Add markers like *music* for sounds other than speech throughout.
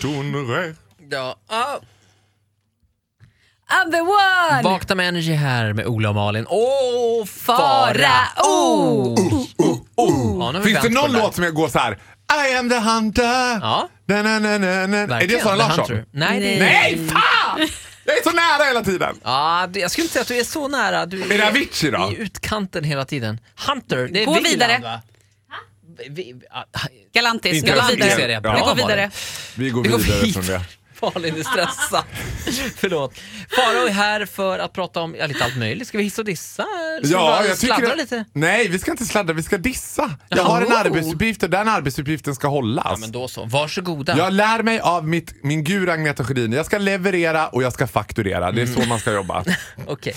tournerai. Ja. Ah, I'm the one! vakna med Energy här med Ola och Malin. Åh, Farao! Ja, nu har vi Finns det vänt på någon låt som jag går så här? I am the hunter. Ja. Na, na, na, na, na. Är det Verkligen, Sara The Larsson? Hunter. Nej, det är... Nej, fan! Jag är så nära hela tiden. Ja, du- jag skulle inte säga att du är så nära. Du Är det Avicii då? I utkanten hela tiden. Hunter, det är Gå Wieland, vidare. va? Vi, vi, Galantis, vi går Galantis. vidare. Ja. Bra, Vi går vidare. Vi går Vi vidare från det. Malin är stressad. *laughs* Förlåt. Farao är här för att prata om ja, lite allt möjligt. Ska vi hissa och dissa? Ska vi bara sladdra det- lite? Nej, vi ska inte sladdra, vi ska dissa. Jag har en arbetsuppgift och den arbetsuppgiften ska hållas. Ja, men då så. Varsågoda. Jag lär mig av mitt, min guru Agneta Sjödin. Jag ska leverera och jag ska fakturera. Det är så man ska jobba. *laughs* Okej.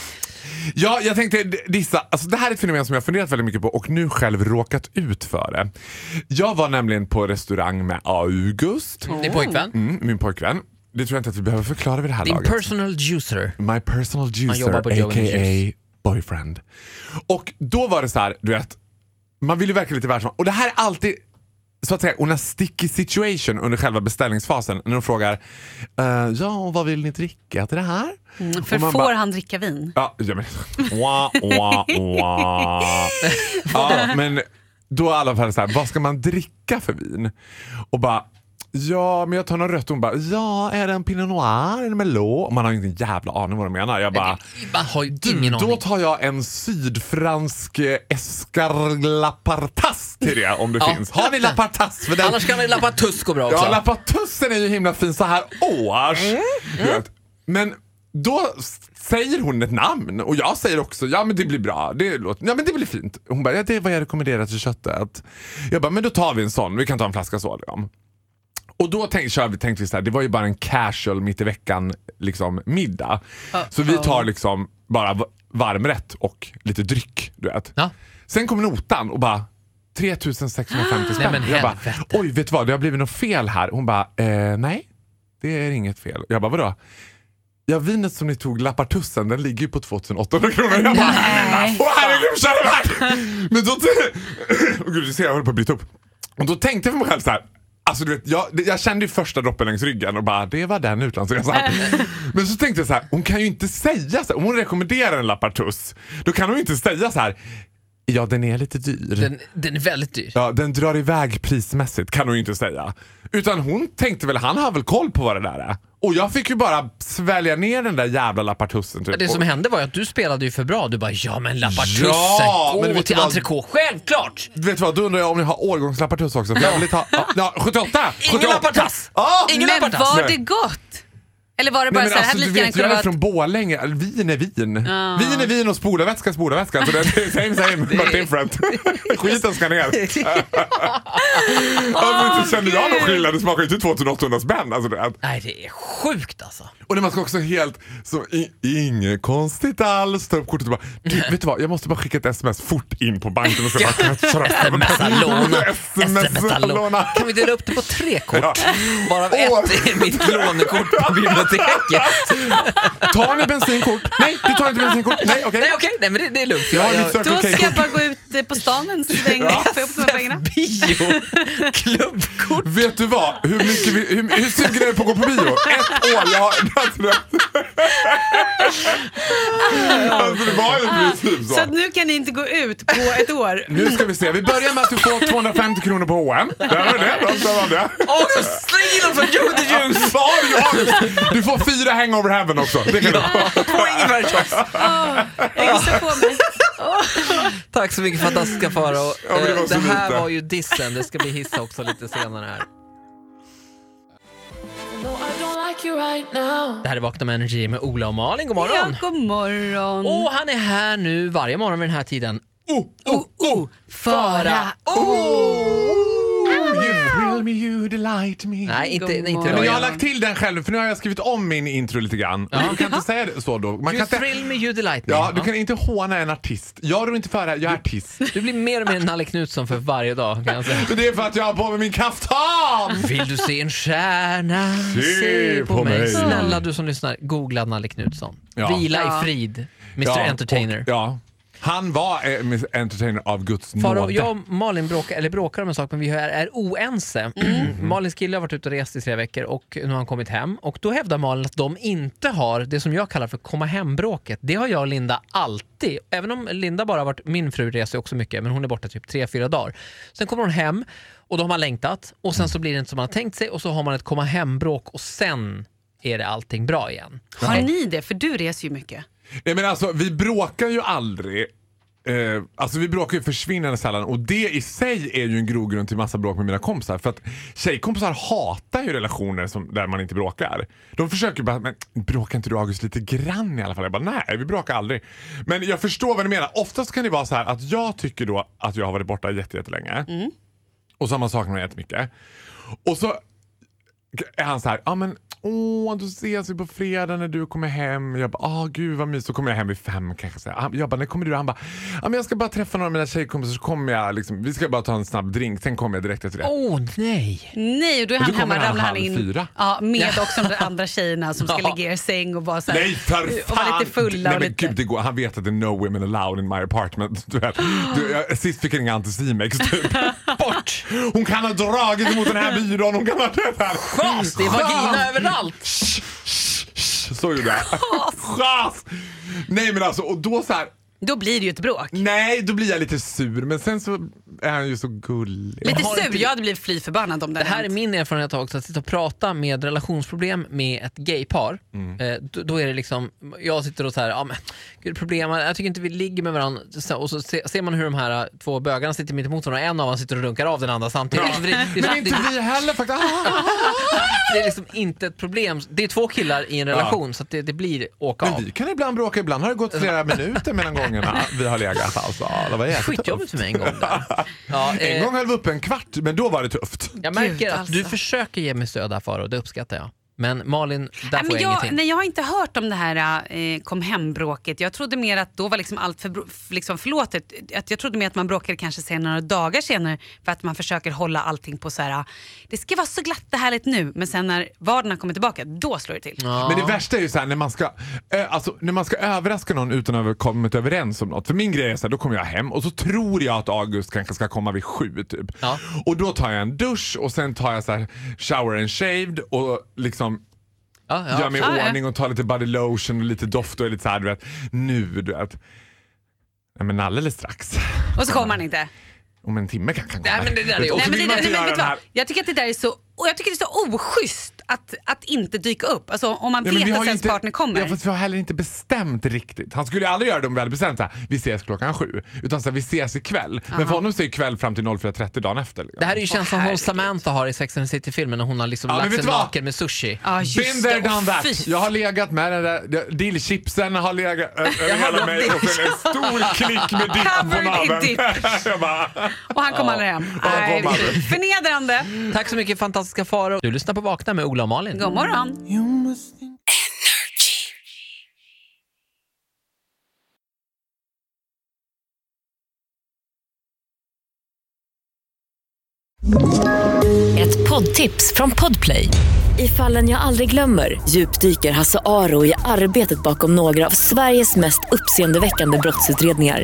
Ja, jag tänkte dissa. Alltså, det här är ett fenomen som jag funderat väldigt mycket på och nu själv råkat ut för det. Jag var nämligen på restaurang med August, Din pojkvän? mm, min pojkvän. Det tror jag inte att vi behöver förklara vid det här Din laget. personal juicer. My personal juicer, a.k.a. Boyfriend. Och då var det så här, du vet, man vill ju verka lite världsman. Och det här är alltid så att säga on a sticky situation under själva beställningsfasen. När de frågar, eh, ja och vad vill ni dricka till det här? För Och man får bara- han dricka vin? Ja, ja men... Wah, wah, wah. *laughs* ja, men då i alla så här, vad ska man dricka för vin? Och bara, ja men jag tar något rött. Hon bara, ja är det en pinot noir? Är det? Och Man har ju ingen jävla aning vad de menar. Jag bara, Man har ingen då aning. tar jag en sydfransk eh, escarlapartas till det om det Ja. finns. Har ni lapartas? För den, Annars kan det lappa tusk gå bra också. Ja, lapatussen är ju himla fin så här års. Mm. Vet. Men då säger hon ett namn och jag säger också ja men det blir bra, det, låter, ja, men det blir fint. Hon bara ja, det är vad jag rekommenderar till köttet. Jag bara men då tar vi en sån, vi kan ta en flaska så. Liksom. Och då tänkte, kör vi, tänkte vi så här, det var ju bara en casual mitt i veckan liksom, middag. Så vi tar liksom bara varmrätt och lite dryck. Du vet. Ja. Sen kom notan och bara 3650 *gasps* spänn. Nej, jag bara, oj vet du vad, det har blivit något fel här. Hon bara, eh, nej det är inget fel. Jag bara, vadå? Ja vinet som ni tog, Lappartussen, den ligger ju på 2800 kronor. Jag bara, Nej. åh herregud kära värld! Men då... *laughs* Åh gud, du ser jag håller på att bryta upp. Och då tänkte jag för mig själv så här. Alltså du vet, jag, jag kände ju första droppen längs ryggen och bara det var den utlandsresan. *laughs* Men så tänkte jag så här, hon kan ju inte säga så här, om hon rekommenderar en Lappartuss, då kan hon ju inte säga så här. Ja den är lite dyr. Den, den är väldigt dyr. Ja, den drar iväg prismässigt kan hon ju inte säga. Utan hon tänkte väl, han har väl koll på vad det där är. Och jag fick ju bara svälja ner den där jävla lappartussen. Typ. Det som Och- hände var ju att du spelade ju för bra. Du bara ja men lappartussen, Ja, men gå vet du till vad? entrecote. Självklart! Vet du vad, då undrar jag om ni har årgångslappartuss också. För jag vill ta, ja, ja, 78! Ingen 78. lappartass! Ja! Ingen Men lappartass! var det gott? Eller var det bara Nej, så här, alltså, här du vet, jag är från Borlänge. Vin är vin. Ja. Vin är vin och spolarvätska är spolarvätska. Så det är *laughs* same same but different. *laughs* Skiten ska ner. *laughs* alltså, inte känner jag någon skillnad. Det smakar ju inte 2800 spänn. Alltså, det är- Nej det är sjukt alltså. Och när man ska också helt, så inget konstigt alls, ta upp kortet och bara, du, vet du vad, jag måste bara skicka ett sms fort in på banken och så bara, Smsa låna. Smsa Smsa låna. låna. Kan vi dela upp det på tre kort? Ja. Åh. ett är mitt lånekort på biblioteket. Tar ni bensinkort? Nej, du tar inte bensinkort. Nej, okej. Nej okej, nej men det, det är lugnt. Jag har mitt Circle Då ska jag bara gå ut eh, på stan en sväng och få ihop de här pengarna. Bio, klubbkort. Vet du vad? Hur, mycket vi, hur, hur sugen är du på att gå på bio? Ett år! Jag har, alltså, det, det var ju princip Så så. att nu kan ni inte gå ut på ett år. Nu ska vi se. Vi börjar med att du får 250 kronor på H&M. Där var det. Där var det. In från Joe the Juice! Vad har du får fyra hangover heaven också. Det kan du få. *laughs* Två ingefärschops. Jag gissar på mig. *laughs* Tack så mycket fantastiska Farao. Ja, det var Eh, det här lite. var ju dissen, det ska bli hissa också lite senare här. Det här är Vakna med Energy med Ola och Malin, god Ja, morgon! god morgon. Och han är här nu varje morgon vid den här tiden. Oh, oh, oh. Fara. Me, delight me. Nej, inte, inte. Men jag har lagt till den själv för nu har jag skrivit om min intro lite grann. Du kan inte säga det så då. Man kan You inte, thrill me, you delight me. ja, du kan inte håna en artist. Jag rår inte för det här, jag är artist. Du blir mer och mer Nalle Knutsson för varje dag kan jag säga. *laughs* Det är för att jag har på mig min kaftan! Vill du se en stjärna? Se på mig. Snälla du som lyssnar, googla Nalle Knutsson. Ja. Vila Ja. i frid, Mr Ja, Entertainer. Och, ja. Han var eh, entertainer av Guds Faro, nåde. jag och Malin bråkar, eller bråkar om en sak men vi är, är oense. Malins kille har varit ute och rest i tre veckor och nu har han kommit hem. Och då hävdar Malin att de inte har det som jag kallar för komma hem-bråket. Det har jag och Linda alltid. Även om Linda bara har varit, min fru reser också mycket men hon är borta typ tre fyra dagar. Sen kommer hon hem och då har man längtat och sen så blir det inte som man har tänkt sig och så har man ett komma hem-bråk och sen är det allting bra igen. Har ni det? För du reser ju mycket. Nej, men alltså, vi bråkar ju aldrig. Eh, alltså vi bråkar ju försvinnande sällan och det i sig är ju en grogrund till massa bråk med mina kompisar. För att tjejkompisar hatar ju relationer som, där man inte bråkar. De försöker bara, men bråkar inte du August lite grann i alla fall? Jag bara, nej vi bråkar aldrig. Men jag förstår vad ni menar. Oftast kan det vara så här att jag tycker då att jag har varit borta jätte- jättelänge. Och så har man saknat mig jättemycket. Och så är han så här, ja men åh, då ses vi på fredag när du kommer hem. Jag bara, ah gud vad mysigt. Så kommer jag hem vid fem kanske. Så här. Han- Jag bara, när kommer du? Han bara, men jag ska bara träffa några av mina tjejkompisar så kommer jag liksom, vi ska bara ta en snabb drink, sen kommer jag direkt efter det. Åh nej! Nej, och då är Och han då kommer hemma, ramlar han in fyra. ja, med också de andra tjejerna som ska *laughs* ligga i er säng och vara så här, Nej för och vara fan! lite fulla Nej, och men lite... gud, det går. Han vet att det är no women allowed in my apartment. Du vet. Du, jag, sist fick jag ringa Anticimex. Typ. *laughs* Bort! Hon kan ha dragit mot den här *laughs* byrån. Hon kan ha det här. Schas! Det är vagina överallt! Shh, shh, shh. Så gjorde jag. Schas! Nej men alltså, och då så här. Då blir det ju ett bråk. Nej, då blir jag lite sur. Men sen så är han ju så gullig. Lite sur, inte- jag hade blivit fly förbannad om det Det här är hänt. min erfarenhet också, att sitta och prata med relationsproblem med ett gaypar. Mm. Eh, då, då är det liksom, jag sitter och så här, ja men gud problem, jag tycker inte vi ligger med varandra. Så- Och så se- ser man hur de här eh, två bögarna sitter mitt emot varandra och en av dem sitter och runkar av den andra samtidigt. Det, det, Men det, inte vi heller faktiskt. det är liksom inte ett problem. Det är två killar i en relation så att det, det blir åka av. Men vi kan ibland bråka. Ibland har det gått flera *laughs* minuter mellan gångerna vi har legat. Alltså, det var. Skitjobbigt för mig en gång där. Ja, *laughs* En eh, gång höll vi upp en kvart, men då var det tufft. jag märker Gud, att du alltså. försöker ge mig stöd här Faro, det uppskattar jag. Men Malin, där får men jag, jag, ingenting. nej, jag har inte hört om det här eh, kom hem-bråket. Jag trodde mer att då var liksom allt för, liksom förlåtet. Att jag trodde mer att man bråkade kanske sen några dagar senare för att man försöker hålla allting på så här. Det ska vara så glatt och härligt nu men sen när vardagen kommer tillbaka då slår det till. Ja. Men det värsta är ju så här, när man ska, ö, alltså, när man ska överraska någon utan att ha kommit överens om något. För min grej är så här, då kommer jag hem och så tror jag att August kanske ska komma vid sju typ. Ja. Och då tar jag en dusch och sen tar jag så här shower and shaved och liksom ja, ja. gör mig i ja. ordning och tar lite body lotion och lite doft och är lite så här, du vet, nu du vet. Nej men alldeles strax. Och så kommer man inte. Om en timme kan han komma. Nej, men det där är Nej, men det, det, men, vet vad? Jag tycker att det där är så, och jag tycker det är så oschysst att, att inte dyka upp. Alltså, om man Ja, men vet att ens partner kommer. Ja, fast vi har heller inte bestämt riktigt. Han skulle ju aldrig göra det om vi hade bestämt att vi ses klockan sju. Utan så här, vi ses ikväll. Men för honom så är kväll fram till 04.30 dagen efter. Liksom. Det här är ju känslan som. Samantha har i Sex and the City-filmen när hon har liksom Ja, lagt sig naken med sushi. Just Been there, det. done that. Jag har legat med den där dillchipsen har legat *laughs* över hela mig och sen en stor klick med dipp på Covered in naveln. *laughs* Och han kommer aldrig hem. Nej, kom förnedrande. Tack så mycket fantastiska Faro. Du lyssnar på Vakna med Ola och Malin. God morgon. Ett poddtips från Podplay. I fallen jag aldrig glömmer djupdyker Hasse Aro i arbetet bakom några av Sveriges mest uppseendeväckande brottsutredningar.